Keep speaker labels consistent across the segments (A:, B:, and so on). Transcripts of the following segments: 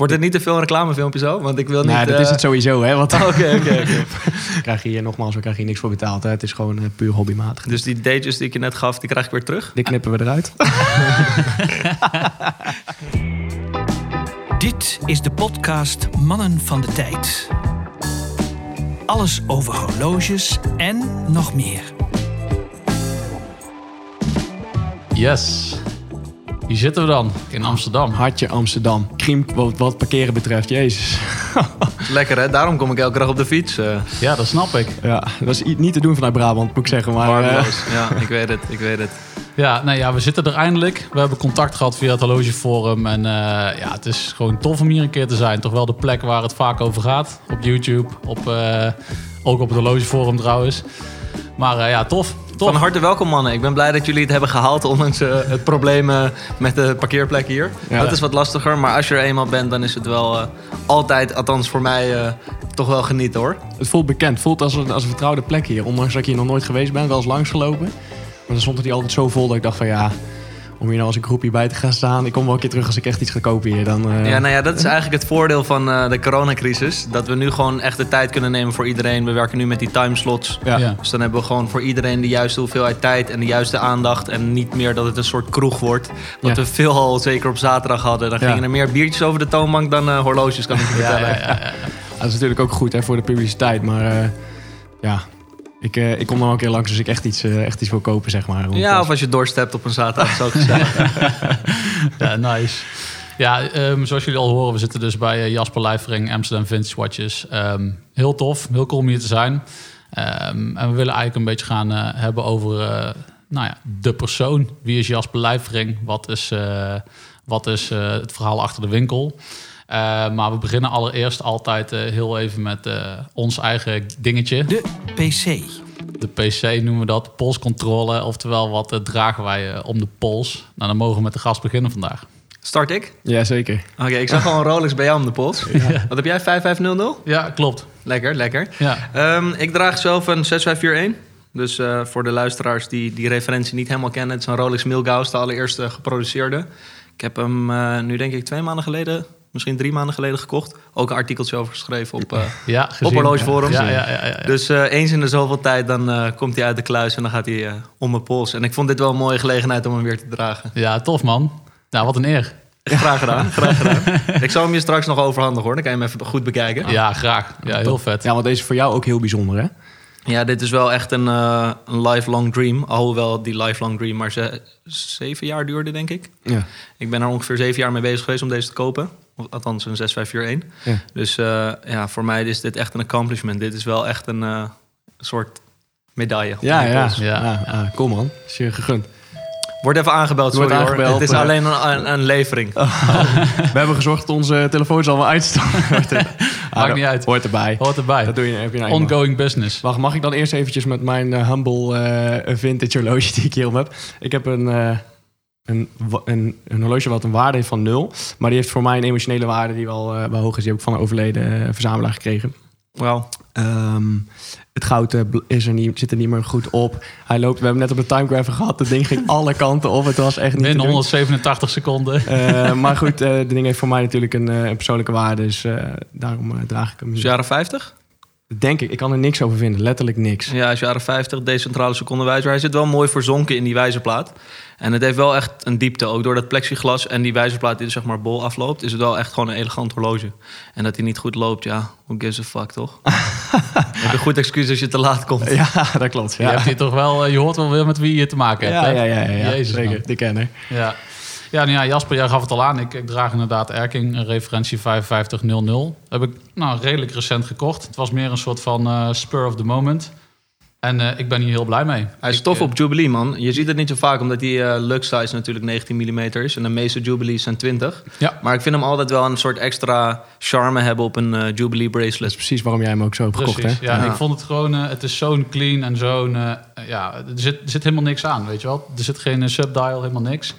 A: Wordt het niet te veel een reclamefilmpje zo? Want ik wil niet...
B: Nou, dat is
A: eh,
B: het sowieso, hè? Want
A: Oké, oké, oké.
B: krijg je hier nogmaals, we krijgen hier niks voor betaald. Hè? Het is gewoon eh, puur hobbymatig.
A: Dus die dates die ik je net gaf, die krijg ik weer terug?
B: Dit knippen we eruit.
C: Dit is de podcast Mannen van de Tijd. Alles over horloges en nog meer.
D: Yes. Hier zitten we dan, in Amsterdam.
B: Hartje Amsterdam. Krimp wat, wat parkeren betreft, jezus.
A: Lekker hè? Daarom kom ik elke dag op de fiets. eh
D: Ja, dat snap ik.
B: Ja, dat is niet te doen vanuit Brabant, moet ik zeggen. Maar, eh,
A: Waardeloos. Ja, ik weet het, ik weet het.
D: Ja, nou ja, we zitten er eindelijk. We hebben contact gehad via het horlogeforum. En eh, ja, het is gewoon tof om hier een keer te zijn. Toch wel de plek waar het vaak over gaat. Op YouTube, op, eh, ook op het horlogeforum trouwens. Maar eh, ja, tof. tof.
A: Van harte welkom mannen. Ik ben blij dat jullie het hebben gehaald, ondanks eh, het probleem eh, met de parkeerplek hier.
B: Ja.
A: Dat is wat lastiger, maar als je er eenmaal bent, dan is het wel eh, altijd, althans voor mij, eh, toch wel genieten hoor.
B: Het voelt bekend. Het voelt als een, als een vertrouwde plek hier. Ondanks dat ik hier nog nooit geweest ben, wel eens langsgelopen. Maar dan stond het hier altijd zo vol dat ik dacht van ja... Om hier nou als een groepje bij te gaan staan. Ik kom wel een keer terug als ik echt iets ga kopen hier. Dan, eh,
A: Ja, nou ja, dat is eigenlijk het voordeel van eh, de coronacrisis. Dat we nu gewoon echt de tijd kunnen nemen voor iedereen. We werken nu met die timeslots.
B: ja.
D: Ja.
A: Dus dan hebben we gewoon voor iedereen de juiste hoeveelheid tijd en de juiste aandacht. En niet meer dat het een soort kroeg wordt. Wat
B: Ja.
A: we veel al zeker op zaterdag hadden. Dan
B: Ja.
A: gingen er meer biertjes over de toonbank dan eh, horloges, kan ik je vertellen.
D: ja, ja, ja.
B: Dat is natuurlijk ook goed hè, voor de publiciteit. Maar eh, ja, ik, eh, ik kom dan wel een keer langs als ik echt iets, eh, echt iets wil kopen, zeg maar.
A: Ja,
B: als-
A: of als je dorst hebt op een zaterdag, ook gezellig.
D: Ja, nice. Ja, ehm, zoals jullie al horen, we zitten dus bij eh, Jasper Lijfering, Amsterdam Vintage Watches. Ehm, heel tof, heel cool om hier te zijn. Ehm, en we willen eigenlijk een beetje gaan hebben over eh, nou ja, de persoon. Wie is Jasper Lijfering? Wat is, eh, wat is eh, het verhaal achter de winkel? Eh, maar we beginnen allereerst altijd eh, heel even met eh, ons eigen dingetje.
C: De PC.
D: De PC noemen we dat, polscontrole. Oftewel, wat dragen wij om de pols? Nou, dan mogen we met de gast beginnen vandaag.
A: Start ik?
B: Ja, zeker.
A: Oké, ik zag een Rolex bij jou om de pols. Wat heb jij? 5500?
D: Ja, klopt.
A: Lekker, lekker.
D: Ja.
A: Ehm, ik draag zelf een 6541. Dus eh, voor de luisteraars die die referentie niet helemaal kennen... het is een Rolex Milgauss, de allereerste geproduceerde. Ik heb hem eh, nu denk ik twee maanden geleden... misschien drie maanden geleden gekocht. Ook een artikeltje over geschreven op... eh,
D: Ja, gezien.
A: Op horlogeforums.
D: Ja, ja, ja, ja, ja.
A: Dus eh, eens in de zoveel tijd dan eh, komt hij uit de kluis... en dan gaat hij eh, om mijn pols. En ik vond dit wel een mooie gelegenheid om hem weer te dragen.
D: ja, tof man. Nou, wat een eer.
A: Graag gedaan, graag gedaan. Ik zal hem je straks nog overhandigen hoor. Dan kan je hem even goed bekijken.
D: Ja, graag. Ja, heel vet.
B: Ja, want deze is voor jou ook heel bijzonder, hè?
A: Ja, dit is wel echt een, eh, een lifelong dream. Alhoewel die lifelong dream maar ze, zeven jaar duurde, denk ik.
B: Ja.
A: Ik ben er ongeveer zeven jaar mee bezig geweest om deze te kopen. Althans, een 6541.
B: Ja.
A: Dus eh, ja, voor mij is dit echt een accomplishment. Dit is wel echt een eh, soort medaille.
B: Ja, ja.
D: Ja.
B: ja. cool man. Is je gegund.
A: Wordt even aangebeld,
B: Wordt
A: sorry hoor.
B: aangebeld,
A: Het is
B: eh.
A: alleen een, een, een levering.
B: We hebben gezorgd dat onze telefoons allemaal uitstaan. Dat
D: niet uit.
B: Hoort erbij.
D: Hoort erbij.
B: Dat doe je, heb je nou eenmaal.
D: Ongoing business.
B: Wacht, mag ik dan eerst eventjes met mijn humble eh, vintage horloge die ik hier om heb? Ik heb een, eh, een, een, een horloge wat een waarde heeft van nul. Maar die heeft voor mij een emotionele waarde die wel, eh, wel hoog is. Die heb ik van een overleden eh, verzamelaar gekregen.
A: Wauw.
B: Ehm, het goud eh, is er niet, zit er niet meer goed op. Hij loopt, we hebben net op de timegrapher gehad. Het ding ging alle kanten op. Het was echt niet te
D: Binnen
B: doen.
D: 187 seconden.
B: Maar goed, eh de ding heeft voor mij natuurlijk een, een persoonlijke waarde. Dus daarom draag ik hem.
A: Dus jaren 50?
B: Denk ik. Ik kan er niks over vinden. Letterlijk niks.
A: Ja, is jaren 50, decentrale secondenwijzer. Hij zit wel mooi verzonken in die wijzerplaat. En het heeft wel echt een diepte. Ook door dat plexiglas en die wijzerplaat die er zeg maar bol afloopt... is het wel echt gewoon een elegant horloge. En dat hij niet goed loopt, ja, who gives a fuck, toch? heb je een goed excuus als je te laat komt.
B: Ja, dat klopt.
D: Je,
B: Ja,
D: hebt hier toch wel, eh, je hoort wel weer met wie je te maken hebt.
B: ja,
D: hè?
B: ja, ja, ja, ja.
D: Jezus,
B: zeker.
D: man.
B: Die kenner.
D: Ja. Ja, nou ja, Jasper, jij gaf het al aan. Ik, ik draag inderdaad Erking, een referentie 5500. Heb ik nou, redelijk recent gekocht. Het was meer een soort van eh, spur of the moment. En eh, ik ben hier heel blij mee.
A: Hij is
D: Ik,
A: tof
D: eh,
A: op Jubilee, man. Je ziet het niet zo vaak, omdat die eh Lux size natuurlijk 19 mm is. En de meeste Jubilees zijn 20.
D: Ja.
A: Maar ik vind hem altijd wel een soort extra charme hebben op een eh, Jubilee
B: Dat is
A: bracelet.
B: precies waarom jij hem ook zo hebt gekocht,
D: Precies,
B: hè?
D: ja,
A: Ja.
D: Ik vond het gewoon, eh, het is zo'n clean en zo'n, ja, er zit, er zit helemaal niks aan, weet je wel. Er zit geen subdial, helemaal niks.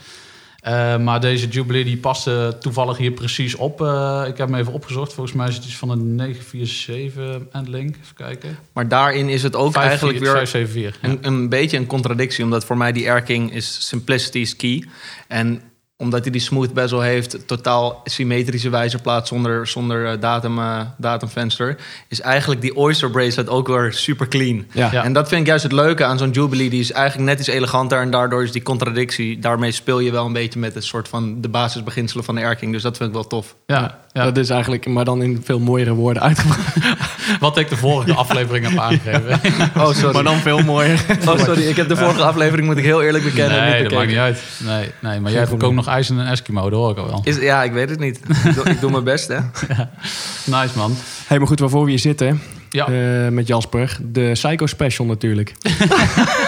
D: Eh, maar deze Jubilee die paste toevallig hier precies op. Eh, ik heb hem even opgezocht. Volgens mij is het iets van een 947 endlink. Even kijken.
A: Maar daarin is het ook eigenlijk weer
D: 574. Ja.
A: een, een beetje een contradictie. Omdat voor mij die Erking is simplicity is key. En omdat hij die smooth bezel heeft, totaal symmetrische wijzerplaat zonder, zonder eh, datum, eh, datumvenster, is eigenlijk die Oyster bracelet ook weer super clean.
B: Ja.
D: Ja.
A: En dat vind ik juist het leuke aan zo'n Jubilee. Die is eigenlijk net iets eleganter en daardoor is die contradictie. Daarmee speel je wel een beetje met het soort van de basisbeginselen van de erking. Dus dat vind ik wel tof.
D: Ja, ja.
B: Dat is eigenlijk, maar dan in veel mooiere woorden uitgebracht.
D: wat ik de vorige aflevering heb aangegeven.
A: Oh, sorry.
B: Maar dan veel mooier.
A: Oh, sorry. Ik heb de vorige aflevering, moet ik heel eerlijk bekennen,
D: nee,
A: niet
D: dat maakt niet uit. Nee, nee maar jij hebt ook nog ijs en een Eskimo, dat hoor ik al wel.
A: Is, ja, ik weet het niet. Ik doe, ik doe mijn best, hè.
D: Nice man.
B: Hey, maar goed, waarvoor we hier zitten
D: Ja,
B: eh, met Jasper. De Psycho Special natuurlijk.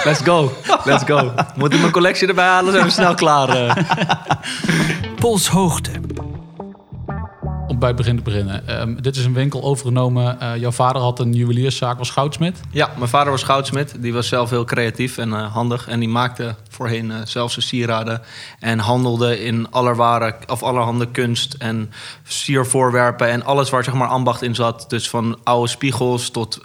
A: Let's go. Let's go. Moet ik mijn collectie erbij halen? Zijn we snel klaar. eh.
C: Polshoogte.
D: Bij het begin te beginnen. Ehm, dit is een winkel overgenomen. Eh, jouw vader had een juwelierszaak, was goudsmit.
A: Ja, mijn vader was goudsmid. Die was zelf heel creatief en eh, handig. En die maakte voorheen eh, zelf zijn sieraden. En handelde in allerware, of allerhande kunst en siervoorwerpen. En alles waar zeg maar ambacht in zat. Dus van oude spiegels tot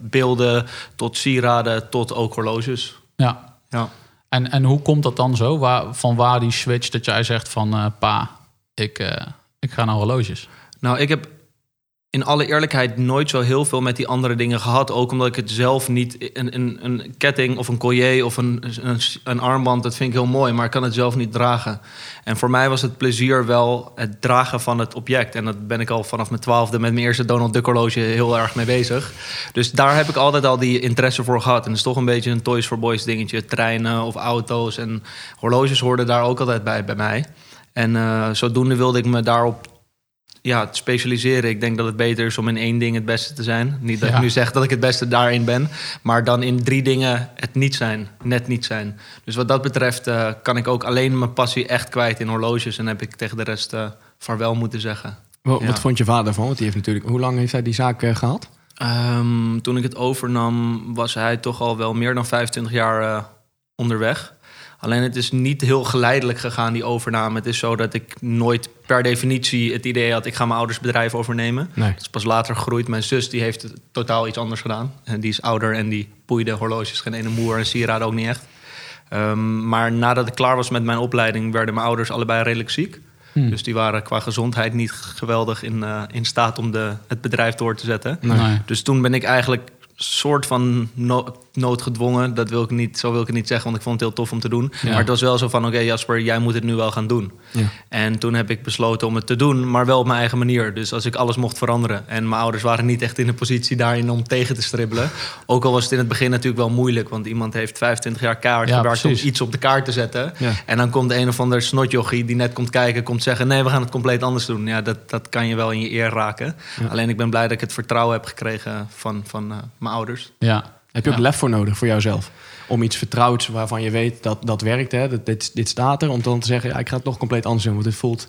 A: beelden, tot sieraden, tot ook horloges.
D: Ja.
A: Ja.
D: En, en hoe komt dat dan zo? Waar, van waar die switch dat jij zegt van... pa, ik, ik ga naar horloges.
A: Nou, ik heb in alle eerlijkheid nooit zo heel veel met die andere dingen gehad. Ook omdat ik het zelf niet... Een, een, een ketting of een collier of een, een, een armband, dat vind ik heel mooi. Maar ik kan het zelf niet dragen. En voor mij was het plezier wel het dragen van het object. En dat ben ik al vanaf mijn twaalfde met mijn eerste Donald Duck horloge heel erg mee bezig. Dus daar heb ik altijd al die interesse voor gehad. En het is toch een beetje een Toys for Boys dingetje. Treinen of auto's en horloges hoorden daar ook altijd bij bij mij. En eh, zodoende wilde ik me daarop ja, specialiseren. Ik denk dat het beter is om in één ding het beste te zijn. Niet dat
D: Ja.
A: ik nu zeg dat ik het beste daarin ben, maar dan in drie dingen het niet zijn, net niet zijn. Dus wat dat betreft eh, kan ik ook alleen mijn passie echt kwijt in horloges en heb ik tegen de rest eh vaarwel moeten zeggen.
B: Wat,
A: Ja.
B: wat vond je vader van? Want die heeft natuurlijk, hoe lang heeft hij die zaak eh, gehad?
A: Ehm, toen ik het overnam, was hij toch al wel meer dan 25 jaar onderweg. Alleen het is niet heel geleidelijk gegaan, die overname. Het is zo dat ik nooit per definitie het idee had... ik ga mijn ouders bedrijf overnemen.
B: Nee.
A: Het is pas later gegroeid. Mijn zus die heeft totaal iets anders gedaan. En die is ouder en die poeide horloges. Geen ene moer en sieraden ook niet echt. Ehm, maar nadat ik klaar was met mijn opleiding... werden mijn ouders allebei redelijk ziek.
D: Hmm.
A: Dus die waren qua gezondheid niet geweldig in, eh, in staat... om de, het bedrijf door te zetten.
B: Nee.
A: Dus toen ben ik eigenlijk soort van no- noodgedwongen. Dat wil ik niet, zo wil ik het niet zeggen, want ik vond het heel tof om te doen.
D: Ja.
A: Maar het was wel zo van, oké Jasper, jij moet het nu wel gaan doen.
B: Ja.
A: En toen heb ik besloten om het te doen, maar wel op mijn eigen manier. Dus als ik alles mocht veranderen. En mijn ouders waren niet echt in de positie daarin om tegen te stribbelen. Ook al was het in het begin natuurlijk wel moeilijk. Want iemand heeft 25 jaar kaart
D: Ja,
A: gewerkt
D: precies.
A: om iets op de kaart te zetten.
B: Ja.
A: En dan komt een of ander snotjochie die net komt kijken... komt zeggen, nee, we gaan het compleet anders doen. Ja, dat, dat kan je wel in je eer raken. Alleen ik ben blij dat ik het vertrouwen heb gekregen van, van eh, mijn ouders.
D: Ja.
B: Heb je ook
D: Ja.
B: lef voor nodig voor jouzelf? Om iets vertrouwds waarvan je weet dat dat werkt, hè? Dat, dit, dit staat er, om dan te zeggen, ja, ik ga het toch compleet anders doen. Want het voelt,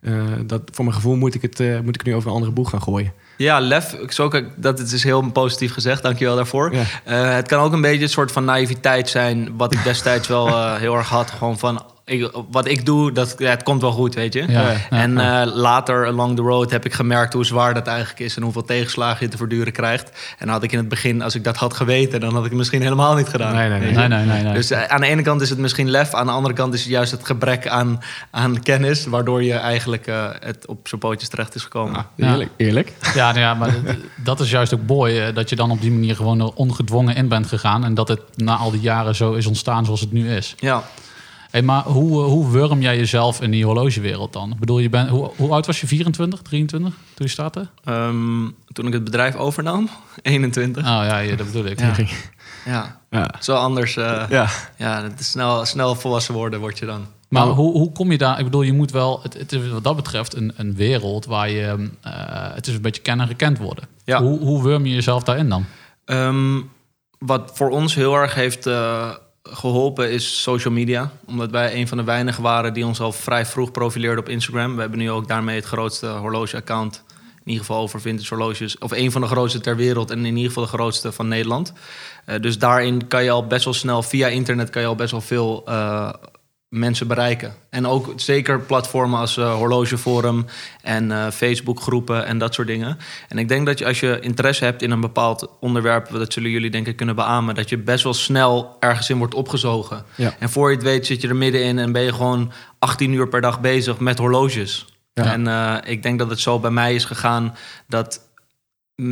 B: eh, dat, voor mijn gevoel moet ik, het, eh, moet ik nu over een andere boeg gaan gooien.
A: Ja, lef, ook, dat het is heel positief gezegd, dankjewel daarvoor.
B: Ja.
A: Eh, het kan ook een beetje een soort van naïviteit zijn, wat ik destijds wel heel erg had. Gewoon van, ik, wat ik doe, dat, ja, het komt wel goed, weet je.
D: Ja, ja,
A: en
D: ja.
A: eh, later, along the road, heb ik gemerkt hoe zwaar dat eigenlijk is... en hoeveel tegenslagen je te verduren krijgt. En had ik in het begin, als ik dat had geweten... dan had ik het misschien helemaal niet gedaan.
B: Nee, nee, nee.
A: weet je.
D: Nee, nee, nee. nee.
A: Dus eh, aan de ene kant is het misschien lef, aan de andere kant is het juist het gebrek aan, aan kennis, waardoor je eigenlijk eh, het op zijn pootjes terecht is gekomen.
D: Ja.
B: Eerlijk. eerlijk.
D: Ja, nou ja, maar dat is juist ook mooi. Dat je dan op die manier gewoon ongedwongen in bent gegaan. En dat het na al die jaren zo is ontstaan zoals het nu is.
A: Ja,
D: Hey, maar hoe, eh, hoe wurm jij jezelf in die horlogewereld dan? Ik bedoel, je bent, hoe, hoe oud was je? 24, 23 toen je startte?
A: Ehm, toen ik het bedrijf overnam, 21.
D: Oh ja, ja, dat bedoel ik.
A: Ja.
B: Ja.
A: Ja,
B: Ja.
A: zo anders. eh, ja.
B: Ja.
A: het is snel, snel volwassen worden word je dan.
D: Maar hoe, hoe kom je daar? Ik bedoel, je moet wel... Het, het is wat dat betreft een, een wereld waar je... eh, het is een beetje kennen en gekend worden.
A: Ja.
D: Hoe, hoe wurm je jezelf daarin dan?
A: Ehm, wat voor ons heel erg heeft eh, geholpen is social media. Omdat wij een van de weinigen waren die ons al vrij vroeg profileerden op Instagram. We hebben nu ook daarmee het grootste horloge-account. In ieder geval over vintage horloges. Of een van de grootste ter wereld en in ieder geval de grootste van Nederland. Eh, dus daarin kan je al best wel snel, via internet kan je al best wel veel... eh, mensen bereiken. En ook zeker platformen als uh, Horlogeforum en uh, Facebookgroepen en dat soort dingen. En ik denk dat je als je interesse hebt in een bepaald onderwerp, dat zullen jullie denk ik kunnen beamen, dat je best wel snel ergens in wordt opgezogen.
B: Ja.
A: En voor je het weet zit je er middenin en ben je gewoon 18 uur per dag bezig met horloges.
B: Ja.
A: En uh, ik denk dat het zo bij mij is gegaan dat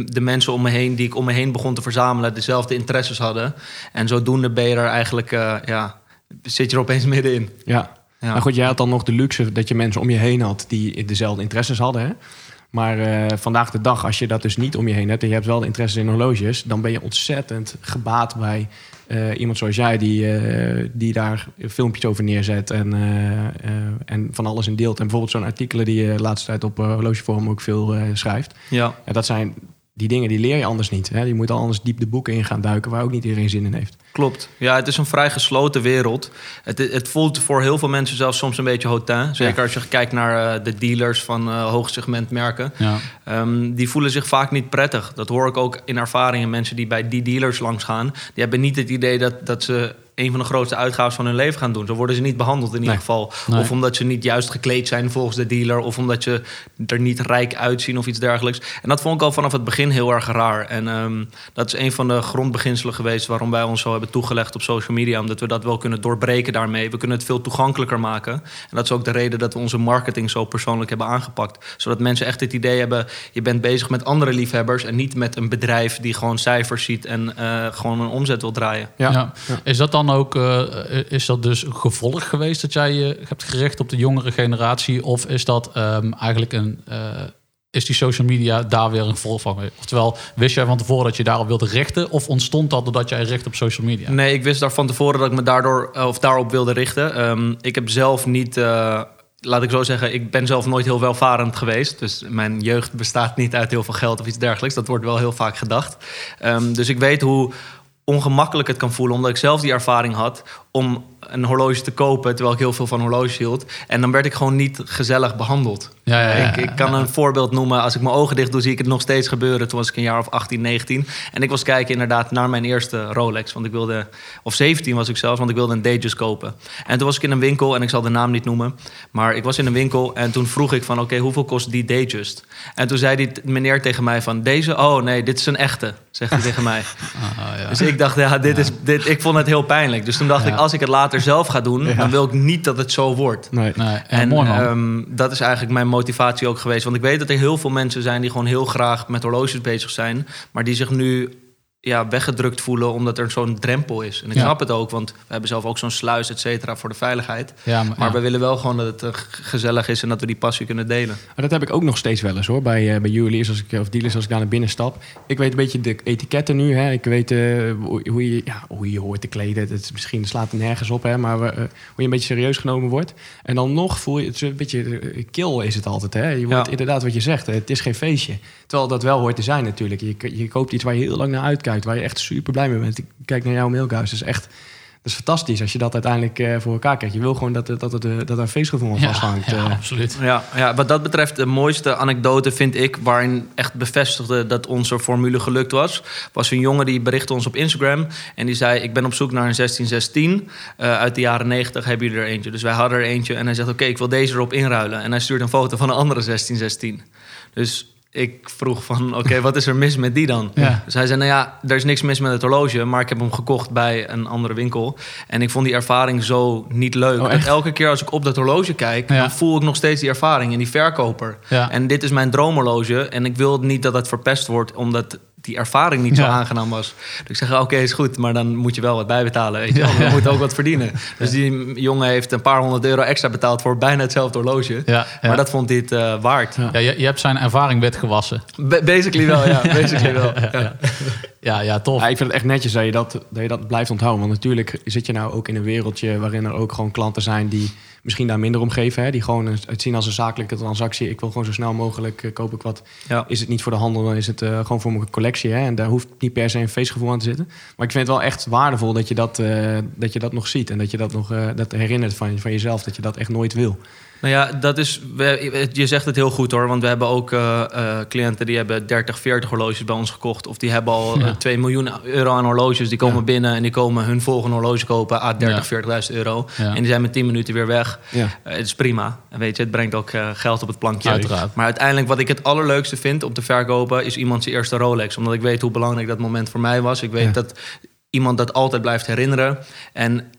A: de mensen om me heen die ik om me heen begon te verzamelen dezelfde interesses hadden. En zodoende ben je er eigenlijk, ja, zit je er opeens middenin.
B: Ja.
A: Ja.
B: Maar goed, jij had dan nog de luxe dat je mensen om je heen had die dezelfde interesses hadden. Hè? Maar uh, vandaag de dag, als je dat dus niet om je heen hebt en je hebt wel de interesses in horloges, dan ben je ontzettend gebaat bij uh, iemand zoals jij, die, uh, die daar filmpjes over neerzet en, en van alles in deelt. En bijvoorbeeld zo'n artikelen die je de laatste tijd op horlogeforum ook veel schrijft.
A: Ja.
B: ja. Dat zijn die dingen die leer je anders niet. Hè? Je moet anders diep de boeken in gaan duiken waar ook niet iedereen zin in heeft.
A: Klopt. Ja, het is een vrij gesloten wereld. Het, het voelt voor heel veel mensen zelfs soms een beetje hotin. Zeker ja. als je kijkt naar uh, de dealers van uh, hoogsegment merken.
D: Ja.
A: Um, die voelen zich vaak niet prettig. Dat hoor ik ook in ervaringen. Mensen die bij die dealers langs gaan, die hebben niet het idee dat, dat ze een van de grootste uitgaven van hun leven gaan doen. Zo worden ze niet behandeld in
B: Nee.
A: ieder geval.
D: Nee.
A: Of omdat ze niet juist gekleed zijn volgens de dealer. Of omdat ze er niet rijk uitzien of iets dergelijks. En dat vond ik al vanaf het begin heel erg raar. En ehm, dat is een van de grondbeginselen geweest... waarom wij ons zo hebben toegelegd op social media. Omdat we dat wel kunnen doorbreken daarmee. We kunnen het veel toegankelijker maken. En dat is ook de reden dat we onze marketing zo persoonlijk hebben aangepakt. Zodat mensen echt het idee hebben... je bent bezig met andere liefhebbers... en niet met een bedrijf die gewoon cijfers ziet... en eh, gewoon een omzet wil draaien.
B: Ja.
D: Ja. Is dat dan ook, uh, is dat dus gevolg geweest dat jij je hebt gericht op de jongere generatie? Of is dat um, eigenlijk een, is die social media daar weer een gevolg van? Oftewel, wist jij van tevoren dat je daarop wilde richten? Of ontstond dat doordat jij richt op social media?
A: Nee, ik wist daar van tevoren dat ik me daardoor, of daarop wilde richten. Um, ik heb zelf niet laat ik zo zeggen, ik ben zelf nooit heel welvarend geweest. Dus mijn jeugd bestaat niet uit heel veel geld of iets dergelijks. Dat wordt wel heel vaak gedacht. Um, dus ik weet hoe ongemakkelijk het kan voelen, omdat ik zelf die ervaring had om een horloge te kopen terwijl ik heel veel van horloges hield. En dan werd ik gewoon niet gezellig behandeld.
D: Ja, ja, ja,
A: ik, ik, kan een voorbeeld noemen. Als ik mijn ogen dicht doe, zie ik het nog steeds gebeuren. Toen was ik een jaar of 18, 19. En ik was kijken inderdaad naar mijn eerste Rolex. Want ik wilde, of 17 was ik zelfs, want ik wilde een Datejust kopen. En toen was ik in een winkel, en ik zal de naam niet noemen. Maar ik was in een winkel en toen vroeg ik van, oké, okay, hoeveel kost die Datejust? En toen zei die meneer tegen mij van, deze, oh nee, dit is een echte, zegt hij tegen mij.
D: Ja.
A: Dus ik dacht, ja, dit is, dit, ik vond het heel pijnlijk. Dus toen dacht ik, als ik het later zelf ga doen,
B: Ja.
A: dan wil ik niet dat het zo wordt.
B: Nee.
D: Nee,
A: En ehm, dat is eigenlijk mijn motivatie ook geweest. Want ik weet dat er heel veel mensen zijn die gewoon heel graag met horloges bezig zijn. Maar die zich nu ja, weggedrukt voelen omdat er zo'n drempel is. En ik
D: Ja.
A: snap het ook, want we hebben zelf ook zo'n sluis, et cetera, voor de veiligheid.
D: ja, maar,
A: Maar
D: ja.
A: we willen wel gewoon dat het eh, gezellig is en dat we die passie kunnen delen.
B: Maar dat heb ik ook nog steeds wel eens hoor. Bij, eh, bij juweliers als ik, of dealers als ik daar naar binnen stap. Ik weet een beetje de etiketten nu. Hè. Ik weet eh, hoe, je, ja, hoe je hoort te kleden. Het is, misschien slaat het nergens op. Hè, maar eh, hoe je een beetje serieus genomen wordt. En dan nog voel je het een beetje eh, kill is het altijd. Hè. Je wordt
A: Ja.
B: inderdaad wat je zegt. Het is geen feestje. Terwijl dat wel hoort te zijn natuurlijk. Je, je koopt iets waar je heel lang naar uitkijkt. Waar je echt super blij mee bent. Ik kijk naar jouw mailhuis. Dat is echt... Dat is fantastisch als je dat uiteindelijk eh, voor elkaar krijgt. Je wil gewoon dat, het- dat, het, dat er een feestgevoel aan
D: ja,
B: vasthangt.
D: ja,
B: eh.
D: absoluut.
A: Ja, ja, wat dat betreft, de mooiste anekdote vind ik, waarin echt bevestigde dat onze formule gelukt was, was een jongen die berichtte ons op Instagram en die zei: Ik ben op zoek naar een 1616 eh, uit de jaren 90. Hebben jullie er eentje? Dus wij hadden er eentje en hij zegt: Oké, ik wil deze erop inruilen. En hij stuurt een foto van een andere 1616. Dus ik vroeg van, oké, wat is er mis met die dan?
D: Ja.
A: Dus hij zei, nou ja, er is niks mis met het horloge... maar ik heb hem gekocht bij een andere winkel. En ik vond die ervaring zo niet leuk.
B: Oh,
A: dat elke keer als ik op dat horloge kijk...
D: Ja.
A: dan voel ik nog steeds die ervaring in die verkoper.
D: Ja.
A: En dit is mijn droomhorloge. En ik wil niet dat het verpest wordt... omdat die ervaring niet zo
D: Ja.
A: aangenaam was. Dus ik zeg, oké, is goed, maar dan moet je wel wat bijbetalen. Weet je? wel. We moeten ook wat verdienen. Dus die jongen heeft een paar honderd euro extra betaald... voor bijna hetzelfde horloge.
D: Ja, ja.
A: Maar dat vond hij het eh, waard.
D: Ja, je, je hebt zijn ervaring wetgewassen.
A: Ba- basically wel, ja. Basically wel. Ja.
D: Ja, ja, tof.
B: Ja, ik vind het echt netjes dat je dat, dat je dat blijft onthouden. Want natuurlijk zit je nou ook in een wereldje waarin er ook gewoon klanten zijn die misschien daar minder om geven. Hè? Die gewoon het zien als een zakelijke transactie. Ik wil gewoon zo snel mogelijk eh, koop ik wat.
A: Ja.
B: Is het niet voor de handel, dan is het eh, gewoon voor mijn collectie. Hè? En daar hoeft niet per se een feestgevoel aan te zitten. Maar ik vind het wel echt waardevol dat je dat, eh, dat, je dat nog ziet. En dat je dat nog dat herinnert van, van jezelf. Dat je dat echt nooit wil.
A: Nou ja, dat is, we- je zegt het heel goed hoor. Want we hebben ook eh, eh, cliënten die hebben 30, 40 horloges bij ons gekocht. Of die hebben al
D: Ja.
A: eh, 2 miljoen euro aan horloges. Die komen
B: Ja.
A: binnen en die komen hun volgende horloge kopen. Ah, 30,
D: Ja.
A: 40.000 euro.
D: Ja.
A: En die zijn met 10 minuten weer weg.
B: Ja.
A: Eh, het is prima. En weet je, het brengt ook eh, geld op het plankje.
D: Uiteraard.
A: Maar uiteindelijk wat ik het allerleukste vind om te verkopen... is iemand zijn eerste Rolex. Omdat ik weet hoe belangrijk dat moment voor mij was. Ik weet
B: Ja.
A: dat iemand dat altijd blijft herinneren. En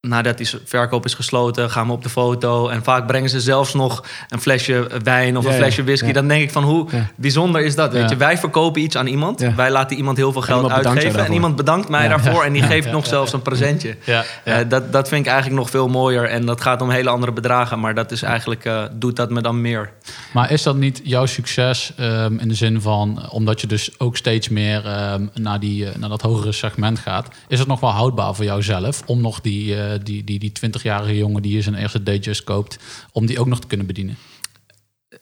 A: nadat die verkoop is gesloten, gaan we op de foto. En vaak brengen ze zelfs nog een flesje wijn of
B: Ja,
A: een flesje whisky.
B: ja.
A: Dan denk ik van hoe bijzonder is dat? Weet je, wij verkopen iets aan iemand. Wij laten iemand heel veel geld uitgeven. En iemand bedankt mij daarvoor. En die geeft nog zelfs een presentje.
D: Ja,
A: Eh, dat, dat vind ik eigenlijk nog veel mooier. En dat gaat om hele andere bedragen. Maar dat is eigenlijk, eh, doet dat me dan meer.
D: Maar is dat niet jouw succes ehm, in de zin van, omdat je dus ook steeds meer ehm, naar, die, eh, naar dat hogere segment gaat, is het nog wel houdbaar voor jouzelf om nog die, die, die, die 20-jarige jongen die je zijn eerste Datejust koopt, om die ook nog te kunnen bedienen?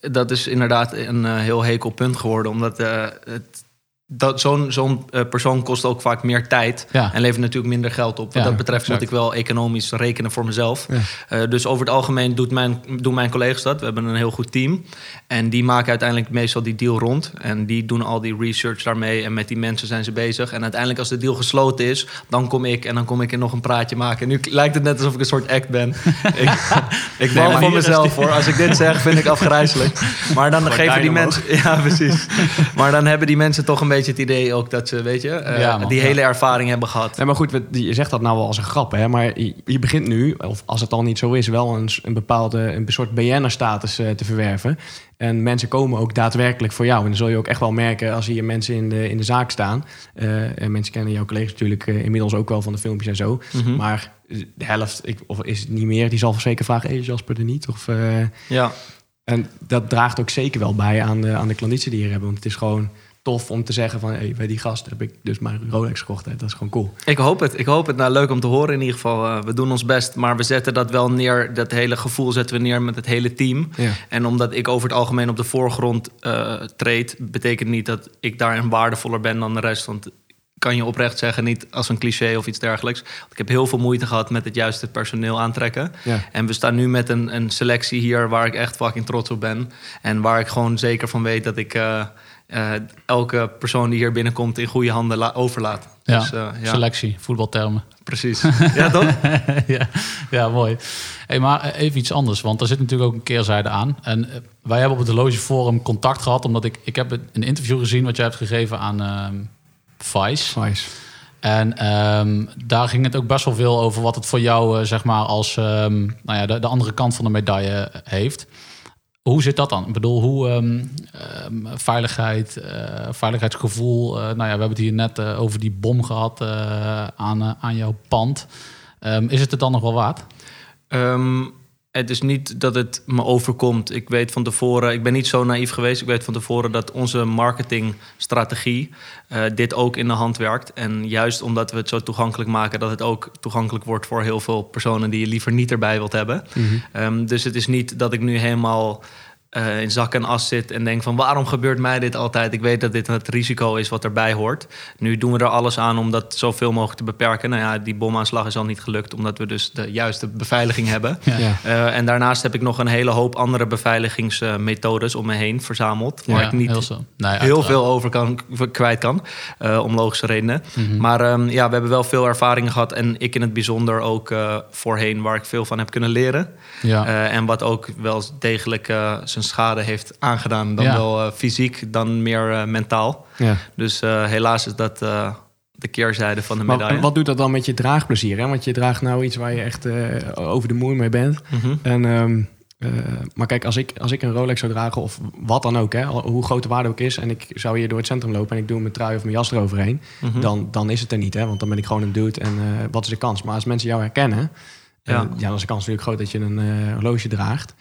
A: Dat is inderdaad een eh, heel hekel punt geworden. Omdat eh, het, dat, zo'n zo'n eh, persoon kost ook vaak meer tijd.
D: Ja.
A: En levert natuurlijk minder geld op. Wat
D: Ja,
A: dat betreft
D: exact.
A: moet ik wel economisch rekenen voor mezelf.
B: Ja.
A: Eh, dus over het algemeen doet mijn, doen mijn collega's dat. We hebben een heel goed team. En die maken uiteindelijk meestal die deal rond. En die doen al die research daarmee. En met die mensen zijn ze bezig. En uiteindelijk als de deal gesloten is, dan kom ik. En dan kom ik er nog een praatje maken. Nu lijkt het net alsof ik een soort act ben. ik ik
B: hier is
A: mezelf hoor. Als ik dit zeg, vind ik afgrijzelijk. Maar dan geven die mensen... Ja, precies. Maar dan hebben die mensen toch een beetje het idee ook dat ze, weet je... eh,
D: Ja, man.
A: die
D: Ja.
A: hele ervaring hebben gehad.
B: Nee, maar goed, je zegt dat nou wel als een grap, hè? Maar je, begint nu, of als het al niet zo is, wel een, een bepaalde een soort BN'er-status eh, te verwerven. En mensen komen ook daadwerkelijk voor jou. En dan zul je ook echt wel merken als hier mensen in de, in de zaak staan. Eh, en mensen kennen jouw collega's natuurlijk eh, inmiddels ook wel van de filmpjes en zo.
A: Mhm.
B: Maar de helft, ik, of is het niet meer, die zal zeker vragen: hey, Jasper er niet? Of, eh,
A: Ja.
B: en dat draagt ook zeker wel bij aan de, aan de klanditie die je hebben. Want het is gewoon tof om te zeggen van... Hey, bij die gast heb ik dus mijn Rolex gekocht. Hè. Dat is gewoon cool.
A: Ik hoop het. Ik hoop het. Nou, leuk om te horen in ieder geval. Eh, we doen ons best, maar we zetten dat wel neer. Dat hele gevoel zetten we neer met het hele team.
B: Ja.
A: En omdat ik over het algemeen op de voorgrond eh, treed... betekent niet dat ik daarin waardevoller ben dan de rest. Want kan je oprecht zeggen, niet als een cliché of iets dergelijks. Want ik heb heel veel moeite gehad met het juiste personeel aantrekken.
B: Ja.
A: En we staan nu met een, een selectie hier waar ik echt fucking trots op ben. En waar ik gewoon zeker van weet dat ik... eh, eh, elke persoon die hier binnenkomt in goede handen la- overlaat.
D: Ja,
A: Dus, eh, ja
D: selectie, voetbaltermen.
A: precies. Ja, toch?
D: ja, ja, mooi. Hey, maar even iets anders, want er zit natuurlijk ook een keerzijde aan. En eh, wij hebben op het Horloge Forum contact gehad, omdat ik, ik heb een interview gezien wat jij hebt gegeven aan ehm Vice.
B: Nice.
D: En ehm, daar ging het ook best wel veel over wat het voor jou, zeg maar, als ehm, nou ja, de, de andere kant van de medaille heeft. Hoe zit dat dan? Ik bedoel, hoe ehm, ehm, veiligheid, eh, veiligheidsgevoel. eh, nou ja, we hebben het hier net eh, over die bom gehad eh, aan, aan jouw pand. Ehm, is het het dan nog wel waard?
A: Het is niet dat het me overkomt. Ik weet van tevoren, ik ben niet zo naïef geweest. Ik weet van tevoren dat onze marketingstrategie eh, dit ook in de hand werkt. En juist omdat we het zo toegankelijk maken, dat het ook toegankelijk wordt voor heel veel personen die je liever niet erbij wilt hebben. Ehm, dus het is niet dat ik nu helemaal eh, in zak en as zit en denk van waarom gebeurt mij dit altijd? Ik weet dat dit het risico is wat erbij hoort. Nu doen we er alles aan om dat zoveel mogelijk te beperken. Nou ja, die bomaanslag is al niet gelukt omdat we dus de juiste beveiliging hebben.
D: Ja.
B: Ja.
A: Eh, en daarnaast heb ik nog een hele hoop andere beveiligingsmethodes om me heen verzameld. Waar
D: Ja,
A: ik niet
D: heel. Nee,
A: heel veel over kan, kwijt kan, eh, om logische redenen.
D: Mhm.
A: Maar ehm, ja, we hebben wel veel ervaring gehad. En ik in het bijzonder ook voorheen, waar ik veel van heb kunnen leren.
D: Ja.
A: En wat ook wel degelijk zijn schade heeft aangedaan. Dan
D: Ja.
A: wel eh, fysiek, dan meer eh, mentaal.
B: Ja.
A: Dus eh, helaas is dat de keerzijde van de
B: Maar
A: medaille.
B: wat doet dat dan met je draagplezier? Hè? Want je draagt nou iets waar je echt over de moer mee bent.
A: Mhm.
B: En, ehm, eh, maar kijk, als ik, als ik een Rolex zou dragen, of wat dan ook, hè, hoe groot de waarde ook is, en ik zou hier door het centrum lopen en ik doe mijn trui of mijn jas eroverheen,
A: Mhm.
B: dan, dan is het er niet. Hè? Want dan ben ik gewoon een dude en wat is de kans? Maar als mensen jou herkennen, ja.
A: Ja.
B: ja, dan is de kans natuurlijk groot dat je een horloge draagt.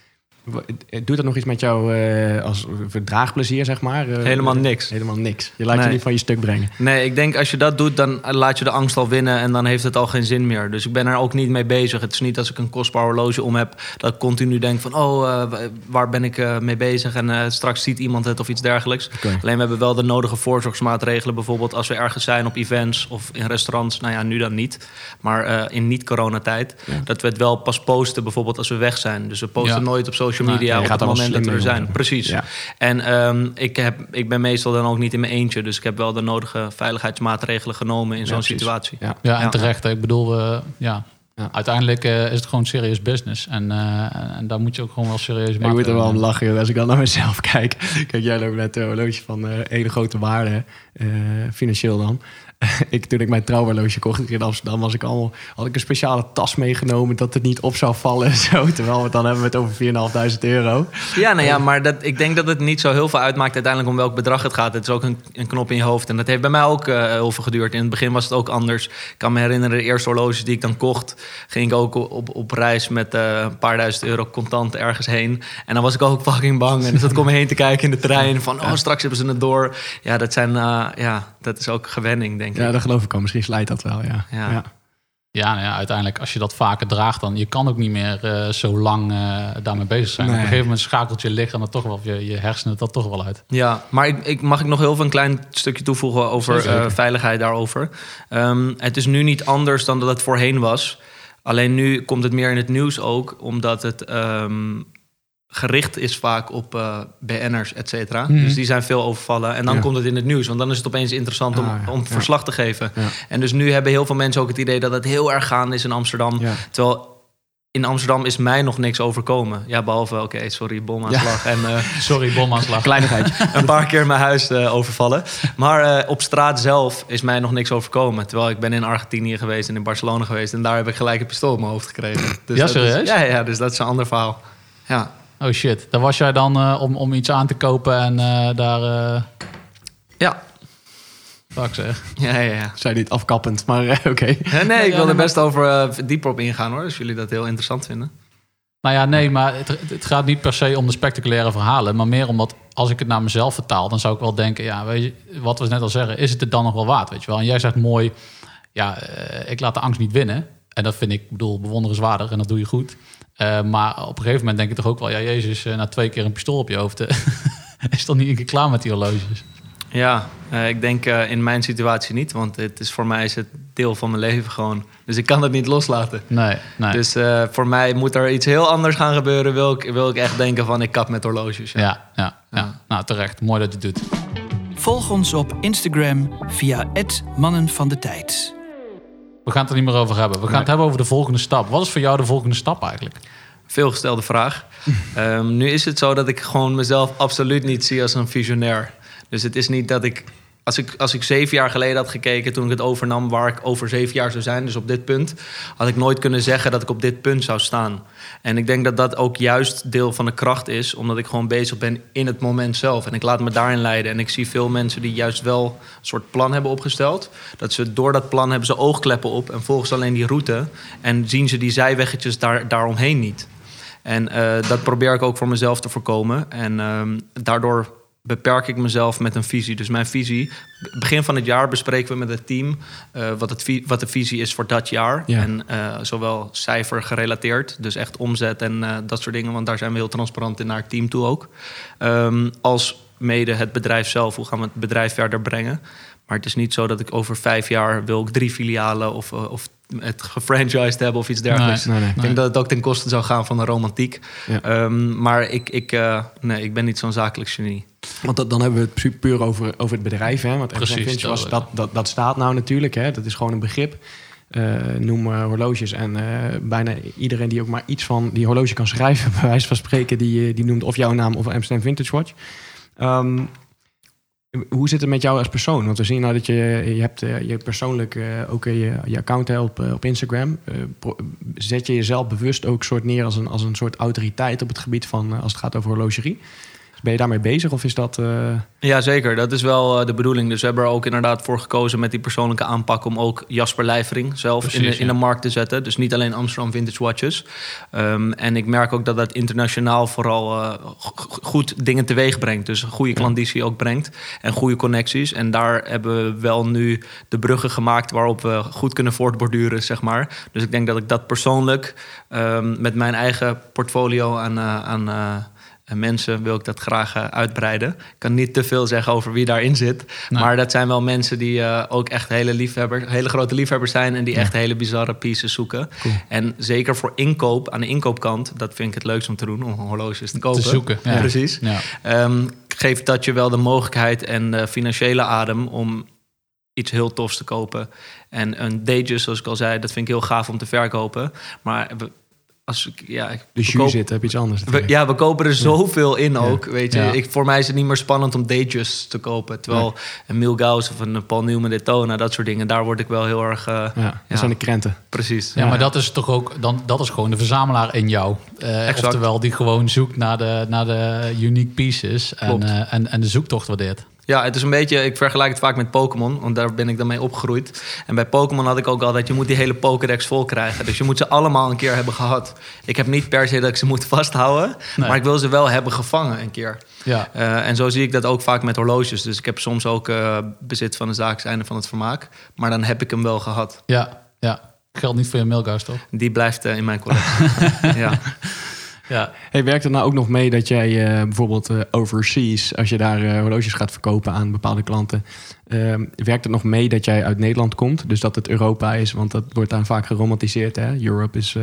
B: Eh, Doet dat nog iets met jou eh, als voor draagplezier, zeg maar? Eh,
A: Helemaal niks.
B: Helemaal niks. Je laat je niet van je stuk brengen.
A: Nee, ik denk als je dat doet, dan laat je de angst al winnen en dan heeft het al geen zin meer. Dus ik ben er ook niet mee bezig. Het is niet als ik een kostbaar horloge om heb, dat ik continu denk van, oh, wa- waar ben ik mee bezig? En straks ziet iemand het of iets dergelijks. Alleen we hebben wel de nodige voorzorgsmaatregelen. Bijvoorbeeld als we ergens zijn op events of in restaurants. Nou ja, nu dan niet. Maar in niet-coronatijd.
B: Ja.
A: Dat we het wel pas posten bijvoorbeeld als we weg zijn. Dus we posten
D: Ja.
A: nooit op social social
D: Nee,
A: media op
B: gaat
A: het moment dat we er
B: mee
A: zijn. Precies.
B: Ja.
A: En ehm, ik, heb, ik ben meestal dan ook niet in mijn eentje. Dus ik heb wel de nodige veiligheidsmaatregelen genomen in
B: Ja,
A: zo'n situatie.
B: Ja.
D: Ja, en terecht. Ik bedoel, eh, ja.
B: Ja.
D: uiteindelijk eh, is het gewoon serious business. En, eh, en daar moet je ook gewoon wel serieus
B: Ik moet er wel om
D: maatregelen
B: lachen joh, als ik dan naar mezelf kijk. Kijk, jij loopt net een horloge van eh hele grote waarde, eh, financieel dan. ik, toen ik mijn trouwhorloge kocht in Amsterdam, was ik allemaal, had ik een speciale tas meegenomen dat het niet op zou vallen en zo. Terwijl we dan hebben we over 4.500 euro.
A: Ja, nou ja, maar dat, ik denk dat het niet zo heel veel uitmaakt uiteindelijk om welk bedrag het gaat. Het is ook een, een knop in je hoofd. En dat heeft bij mij ook eh, heel veel geduurd. In het begin was het ook anders. Ik kan me herinneren, de eerste horloges die ik dan kocht, ging ik ook op, op reis met eh, een paar duizend euro contant ergens heen. En dan was ik ook fucking bang. En dus dat kom heen te kijken in de trein. Van, oh, straks hebben ze het door. Ja, dat zijn, eh, ja, dat is ook gewenning, denk ik.
B: Ja, dat geloof ik al. Misschien slijt dat wel, ja.
A: Ja.
B: ja.
D: Ja, nou ja, uiteindelijk als je dat vaker draagt, dan je kan ook niet meer eh, zo lang eh, daarmee bezig zijn.
B: Nee.
D: Op een gegeven moment schakelt je lichaam er toch wel, of je, je hersenen dat toch wel uit.
A: Ja, maar ik, ik, mag ik nog heel veel een klein stukje toevoegen over eh, veiligheid daarover. Ehm, het is nu niet anders dan dat het voorheen was. Alleen nu komt het meer in het nieuws ook, omdat het ehm, gericht is vaak op eh, BN'ers, et cetera.
D: Mhm.
A: Dus die zijn veel overvallen. En dan
B: Ja.
A: komt het in het nieuws, want dan is het opeens interessant om,
B: Ah, ja.
A: om
B: Ja.
A: verslag te geven. En dus nu hebben heel veel mensen ook het idee dat het heel erg gaande is in Amsterdam. Terwijl in Amsterdam is mij nog niks overkomen. Ja, behalve, oké, sorry, bomaanslag en... eh,
D: Sorry, bomaanslag.
B: Kleinigheidje.
A: een paar keer mijn huis eh, overvallen. Maar op straat zelf is mij nog niks overkomen. Terwijl ik ben in Argentinië geweest en in Barcelona geweest. En daar heb ik gelijk een pistool op mijn hoofd gekregen. Dus
D: Ja,
A: dat is-
D: serieus?
A: ja, ja, dus dat is een ander verhaal. Ja,
D: Oh shit, daar was jij dan eh, om, om iets aan te kopen en eh, daar... eh
A: ja,
D: fuck zeg.
A: ja, ja. ja.
B: Zijn niet afkappend, maar eh, oké.
A: Nee, ik wil er best over dieper op ingaan hoor. Als jullie dat heel interessant vinden.
D: Nou ja, nee, maar het, het gaat niet per se om de spectaculaire verhalen, maar meer omdat als ik het naar mezelf vertaal, dan zou ik wel denken, ja, weet je, wat we net al zeggen, is het het dan nog wel waard, weet je wel? En jij zegt mooi, ja, eh, ik laat de angst niet winnen. En dat vind ik, ik bedoel, bewonderenswaardig en dat doe je goed. Eh, maar op een gegeven moment denk ik toch ook wel, ja, Jezus, eh, na twee keer een pistool op je hoofd, eh, is toch niet een keer klaar met die horloges?
A: Ja, eh, ik denk eh, in mijn situatie niet. Want het is, voor mij is het deel van mijn leven gewoon. Dus ik kan het niet loslaten.
D: Nee, nee.
A: Dus eh, voor mij moet er iets heel anders gaan gebeuren. Wil ik, wil ik echt denken van ik kap met horloges. Ja.
D: ja, ja, ja,
A: Ja.
D: Nou, terecht. Mooi dat je het doet.
C: Volg ons op Instagram via het Mannen van de Tijd.
D: We gaan het er niet meer over hebben. We gaan
B: Nee.
D: het hebben over de volgende stap. Wat is voor jou de volgende stap eigenlijk?
A: Veelgestelde vraag. Ehm, nu is het zo dat ik gewoon mezelf absoluut niet zie als een visionair. Dus het is niet dat ik als, ik. als ik zeven jaar geleden had gekeken toen ik het overnam, waar ik over zeven jaar zou zijn, dus op dit punt, had ik nooit kunnen zeggen dat ik op dit punt zou staan. En ik denk dat dat ook juist deel van de kracht is, omdat ik gewoon bezig ben in het moment zelf. En ik laat me daarin leiden. En ik zie veel mensen die juist wel een soort plan hebben opgesteld. Dat ze door dat plan hebben ze oogkleppen op en volgen alleen die route. En zien ze die zijweggetjes daar, daaromheen niet. En eh, dat probeer ik ook voor mezelf te voorkomen. En ehm, daardoor beperk ik mezelf met een visie. Dus mijn visie, begin van het jaar bespreken we met het team eh, wat, het wat de visie is voor dat jaar.
B: Ja.
A: En eh, zowel cijfer gerelateerd, dus echt omzet en eh, dat soort dingen, want daar zijn we heel transparant in naar het team toe ook. Ehm, als mede het bedrijf zelf, hoe gaan we het bedrijf verder brengen. Maar het is niet zo dat ik over vijf jaar wil ik drie filialen of, of het gefranchised hebben of iets dergelijks.
B: Nee, nee.
A: Ik denk dat het ook ten koste zou gaan van de romantiek.
B: Ja.
A: Ehm, maar ik, ik, eh, nee, ik ben niet zo'n zakelijk genie.
B: Want dat, dan hebben we het pu- puur over, over het bedrijf. Hè? Want
D: Precies, dat
B: was, dat, dat, dat staat nou natuurlijk. Hè? Dat is gewoon een begrip. Eh, noem eh, horloges. En bijna iedereen die ook maar iets van die horloge kan schrijven, bij wijze van spreken, die, die noemt of jouw naam of Amsterdam Vintage Watch. Ehm, hoe zit het met jou als persoon? Want we zien nou dat je, je hebt eh, je persoonlijk eh, ook eh, je, je account hè, op, Instagram. Zet je jezelf bewust ook soort neer als een, als een soort autoriteit op het gebied van als het gaat over horlogerie? Ben je daarmee bezig of is dat... eh,
A: Ja, zeker. Dat is wel eh, de bedoeling. Dus we hebben er ook inderdaad voor gekozen met die persoonlijke aanpak... om ook Jasper Lijvering zelf in, de, in de markt te zetten. Dus niet alleen Amsterdam Vintage Watches. Ehm, en ik merk ook dat dat internationaal vooral eh, go- goed dingen teweeg brengt. Dus een goede klanditie ook brengt en goede connecties. En daar hebben we wel nu de bruggen gemaakt... waarop we goed kunnen voortborduren, zeg maar. Dus ik denk dat ik dat persoonlijk ehm, met mijn eigen portfolio aan... aan mensen, wil ik dat graag eh, uitbreiden. Ik kan niet te veel zeggen over wie daarin zit.
D: Nee.
A: Maar dat zijn wel mensen die eh, ook echt hele, liefhebber, hele grote liefhebbers zijn... en die echt hele bizarre pieces zoeken. En zeker voor inkoop, aan de inkoopkant... dat vind ik het leukst om te doen, om horloges te kopen.
D: zoeken, ja.
A: Precies.
D: Ja.
A: Ehm, geeft dat je wel de mogelijkheid en de financiële adem om iets heel tofs te kopen. En een Datejust, zoals ik al zei, dat vind ik heel gaaf om te verkopen. Maar als ik, ja, ik-
B: De jus zit, heb je iets anders.
A: we, ja, we kopen er zoveel in ook. Weet je,
D: Ja.
A: ik, voor mij is het niet meer spannend om Datejust te kopen. Terwijl een Milgauss of een Paul Newman Daytona, dat soort dingen, daar word ik wel heel erg. eh,
B: Ja, dat zijn de krenten.
A: Precies.
D: Ja,
B: Ja.
D: maar dat is toch ook, dan, dat is gewoon de verzamelaar in jou. Eh,
A: Exact.
D: oftewel, die gewoon zoekt naar de, naar de unique pieces en, eh, en, en de zoektocht waardeert.
A: Ja, het is een beetje, ik vergelijk het vaak met Pokémon, want daar ben ik dan mee opgegroeid. En bij Pokémon had ik ook altijd, je moet die hele Pokédex vol krijgen. Dus je moet ze allemaal een keer hebben gehad. Ik heb niet per se dat ik ze moet vasthouden,
D: Nee.
A: maar ik wil ze wel hebben gevangen een keer.
D: Ja,
A: Eh, en zo zie ik dat ook vaak met horloges. Dus ik heb soms ook eh, bezit van de zaakseinde van het vermaak. Maar dan heb ik hem wel gehad.
D: ja, ja. Geldt niet voor je Milgauss, toch?
A: Die blijft eh, in mijn collectie. ja.
D: Ja.
B: Hey, werkt het nou ook nog mee dat jij eh, bijvoorbeeld eh, overseas, als je daar eh, horloges gaat verkopen aan bepaalde klanten, eh, werkt het nog mee dat jij uit Nederland komt? Dus dat het Europa is, want dat wordt daar vaak geromantiseerd. Hè? Europe is,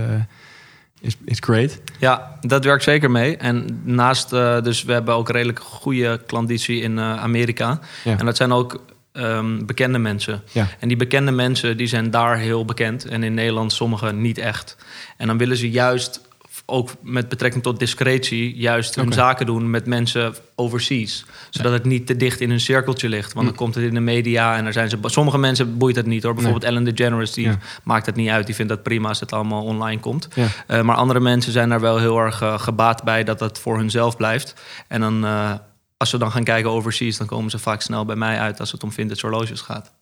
B: is, is great.
A: ja, dat werkt zeker mee. En naast, dus we hebben ook redelijk goede klanditie in Amerika.
B: Ja.
A: En dat zijn ook ehm, bekende mensen.
B: Ja.
A: En die bekende mensen die zijn daar heel bekend. En in Nederland sommigen niet echt. En dan willen ze juist, ook met betrekking tot discretie... juist hun zaken doen met mensen overseas. Zodat het niet te dicht in hun cirkeltje ligt. Want dan komt het in de media en er zijn ze... Sommige mensen boeit het niet hoor. Bijvoorbeeld Ellen DeGeneres, die
B: Ja.
A: maakt het niet uit. Die vindt dat prima als het allemaal online komt.
B: Ja.
A: Eh, maar andere mensen zijn daar wel heel erg eh, gebaat bij... dat het voor hunzelf blijft. En dan... eh, als we dan gaan kijken overseas, dan komen ze vaak snel bij mij uit als het om vintage horloges gaat.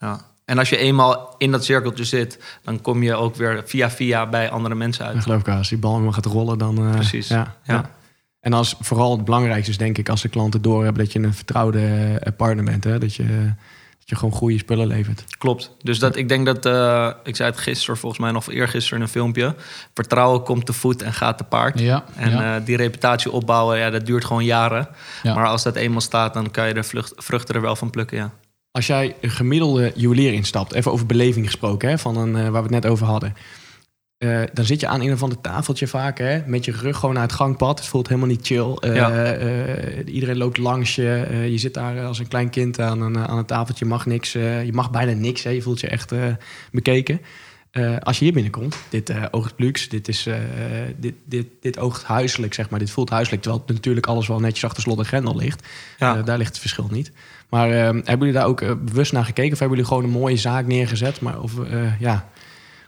B: Ja.
A: En als je eenmaal in dat cirkeltje zit, dan kom je ook weer via via bij andere mensen
B: Dat
A: uit.
B: geloof ik wel. Als die bal eenmaal gaat rollen, dan... eh,
A: Precies.
B: Ja, ja.
A: Ja.
B: En als vooral het belangrijkste is, denk ik, als de klanten doorhebben dat je een vertrouwde eh, partner bent. Hè? Dat, je, dat je gewoon goede spullen levert.
A: Klopt. Dus dat, ik denk dat, eh, ik zei het gisteren, volgens mij nog eergisteren in een filmpje. Vertrouwen komt te voet en gaat te paard.
D: Ja,
A: En
D: ja.
A: eh, die reputatie opbouwen, ja, dat duurt gewoon jaren.
D: Ja.
A: Maar als dat eenmaal staat, dan kan je de vlucht, vruchten er wel van plukken, ja.
B: Als jij een gemiddelde juwelier instapt, even over beleving gesproken, hè, van een, eh, waar we het net over hadden. Eh, dan zit je aan een of ander tafeltje vaak, hè, met je rug gewoon naar het gangpad. Het voelt helemaal niet chill. Eh,
A: Ja.
B: iedereen loopt langs je. Je zit daar als een klein kind aan een, aan een tafeltje. Je mag niks. je mag bijna niks. Hè. Je voelt je echt bekeken. Eh, als je hier binnenkomt, dit eh oogt luxe, dit, is, eh, dit, dit, dit oogt huiselijk, zeg maar. Dit voelt huiselijk, terwijl natuurlijk alles wel netjes achter slot en grendel ligt.
A: Ja.
B: Daar ligt het verschil niet. Maar eh, hebben jullie daar ook bewust naar gekeken? Of hebben jullie gewoon een mooie zaak neergezet? Maar of, ja,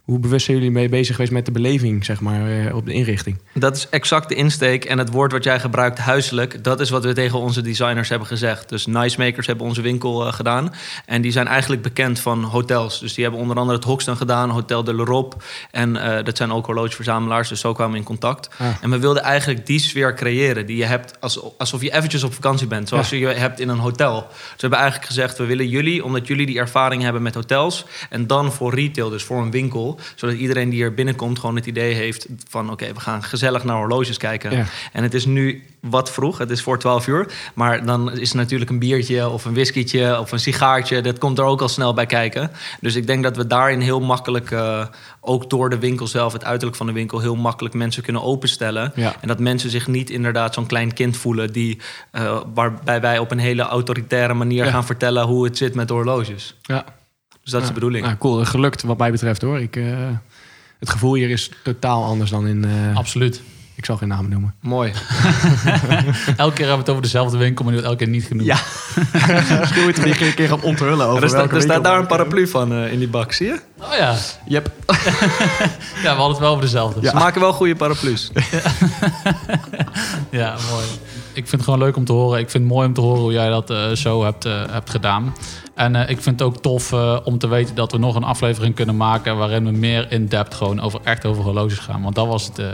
B: hoe bewust zijn jullie mee bezig geweest met de beleving, zeg maar, eh, op de inrichting?
A: Dat is exact de insteek. En het woord wat jij gebruikt, huiselijk, dat is wat we tegen onze designers hebben gezegd. Dus Nice Makers hebben onze winkel eh, gedaan. En die zijn eigenlijk bekend van hotels. Dus die hebben onder andere het Hoxton gedaan, Hotel de l'Europe. En eh, dat zijn ook horlogeverzamelaars, dus zo kwamen we in contact.
B: Ah.
A: En we wilden eigenlijk die sfeer creëren die je hebt als, alsof je eventjes op vakantie bent. Zoals je je hebt in een hotel. Dus we hebben eigenlijk gezegd, we willen jullie, omdat jullie die ervaring hebben met hotels. En dan voor retail, dus voor een winkel. Zodat iedereen die er binnenkomt gewoon het idee heeft van... oké, we gaan gezellig naar horloges kijken.
B: Ja.
A: En het is nu wat vroeg, het is voor 12 uur. Maar dan is er natuurlijk een biertje of een whiskietje of een sigaartje. Dat komt er ook al snel bij kijken. Dus ik denk dat we daarin heel makkelijk... eh, ook door de winkel zelf, het uiterlijk van de winkel... heel makkelijk mensen kunnen openstellen.
B: Ja.
A: En dat mensen zich niet inderdaad zo'n klein kind voelen... Die, eh, waarbij wij op een hele autoritaire manier
B: Ja.
A: gaan vertellen... hoe het zit met horloges.
B: Ja.
A: Dus dat is de bedoeling.
B: Nou, cool. Gelukt wat mij betreft hoor. Ik, eh, het gevoel hier is totaal anders dan in... eh,
D: Absoluut.
B: Ik zal geen namen noemen.
A: Mooi.
D: Elke keer hebben we het over dezelfde winkel, maar die wordt elke keer niet genoemd.
B: Ja. Misschien moeten we die een keer gaan onthullen over
A: Er, staat-
B: welke
A: er staat
B: winkel-
A: daar een paraplu van eh, in die bak, zie je?
D: Oh ja.
B: Yep.
D: ja, we hadden het wel over dezelfde.
A: Ze maken wel goede paraplu's.
D: Ja, mooi. Ik vind het gewoon leuk om te horen. Ik vind het mooi om te horen hoe jij dat eh, zo hebt, eh, hebt gedaan. En eh, ik vind het ook tof eh, om te weten dat we nog een aflevering kunnen maken... waarin we meer in-depth gewoon over, echt over horloges gaan. Want dat was het... eh,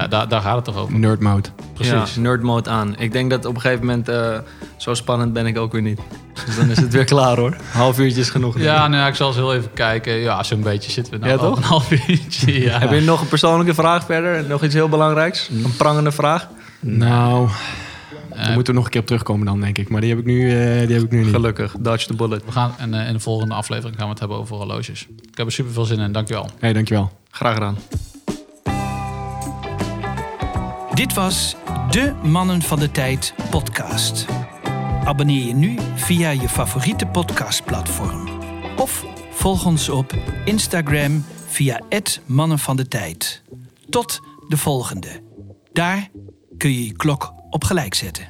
D: ja, daar, daar gaat het toch over.
B: Nerd mode.
D: Precies.
A: Ja, nerd mode aan. Ik denk dat op een gegeven moment... eh, zo spannend ben ik ook weer niet. Dus dan is het weer klaar hoor. Half uurtje is genoeg.
D: Ja, nou, ja, ik zal eens heel even kijken. Ja, zo'n beetje zitten we nou
A: Ja,
D: al
A: toch?
D: een half uurtje. Ja.
A: Heb je nog een persoonlijke vraag verder? Nog iets heel belangrijks? Een prangende vraag?
B: Nou,
D: Eh,
B: daar moeten we nog een keer op terugkomen dan, denk ik. Maar die heb ik nu, eh, die heb ik nu niet.
A: Gelukkig, dodge the bullet.
D: we gaan, en in de volgende aflevering gaan we het hebben over horloges. Ik heb er super veel zin in, dankjewel.
B: hey, dankjewel.
A: Graag gedaan.
C: Dit was de Mannen van de Tijd podcast. Abonneer je nu via je favoriete podcastplatform. Of volg ons op Instagram via het Mannen van de Tijd. Tot de volgende. Daar kun je je klok op gelijk zetten.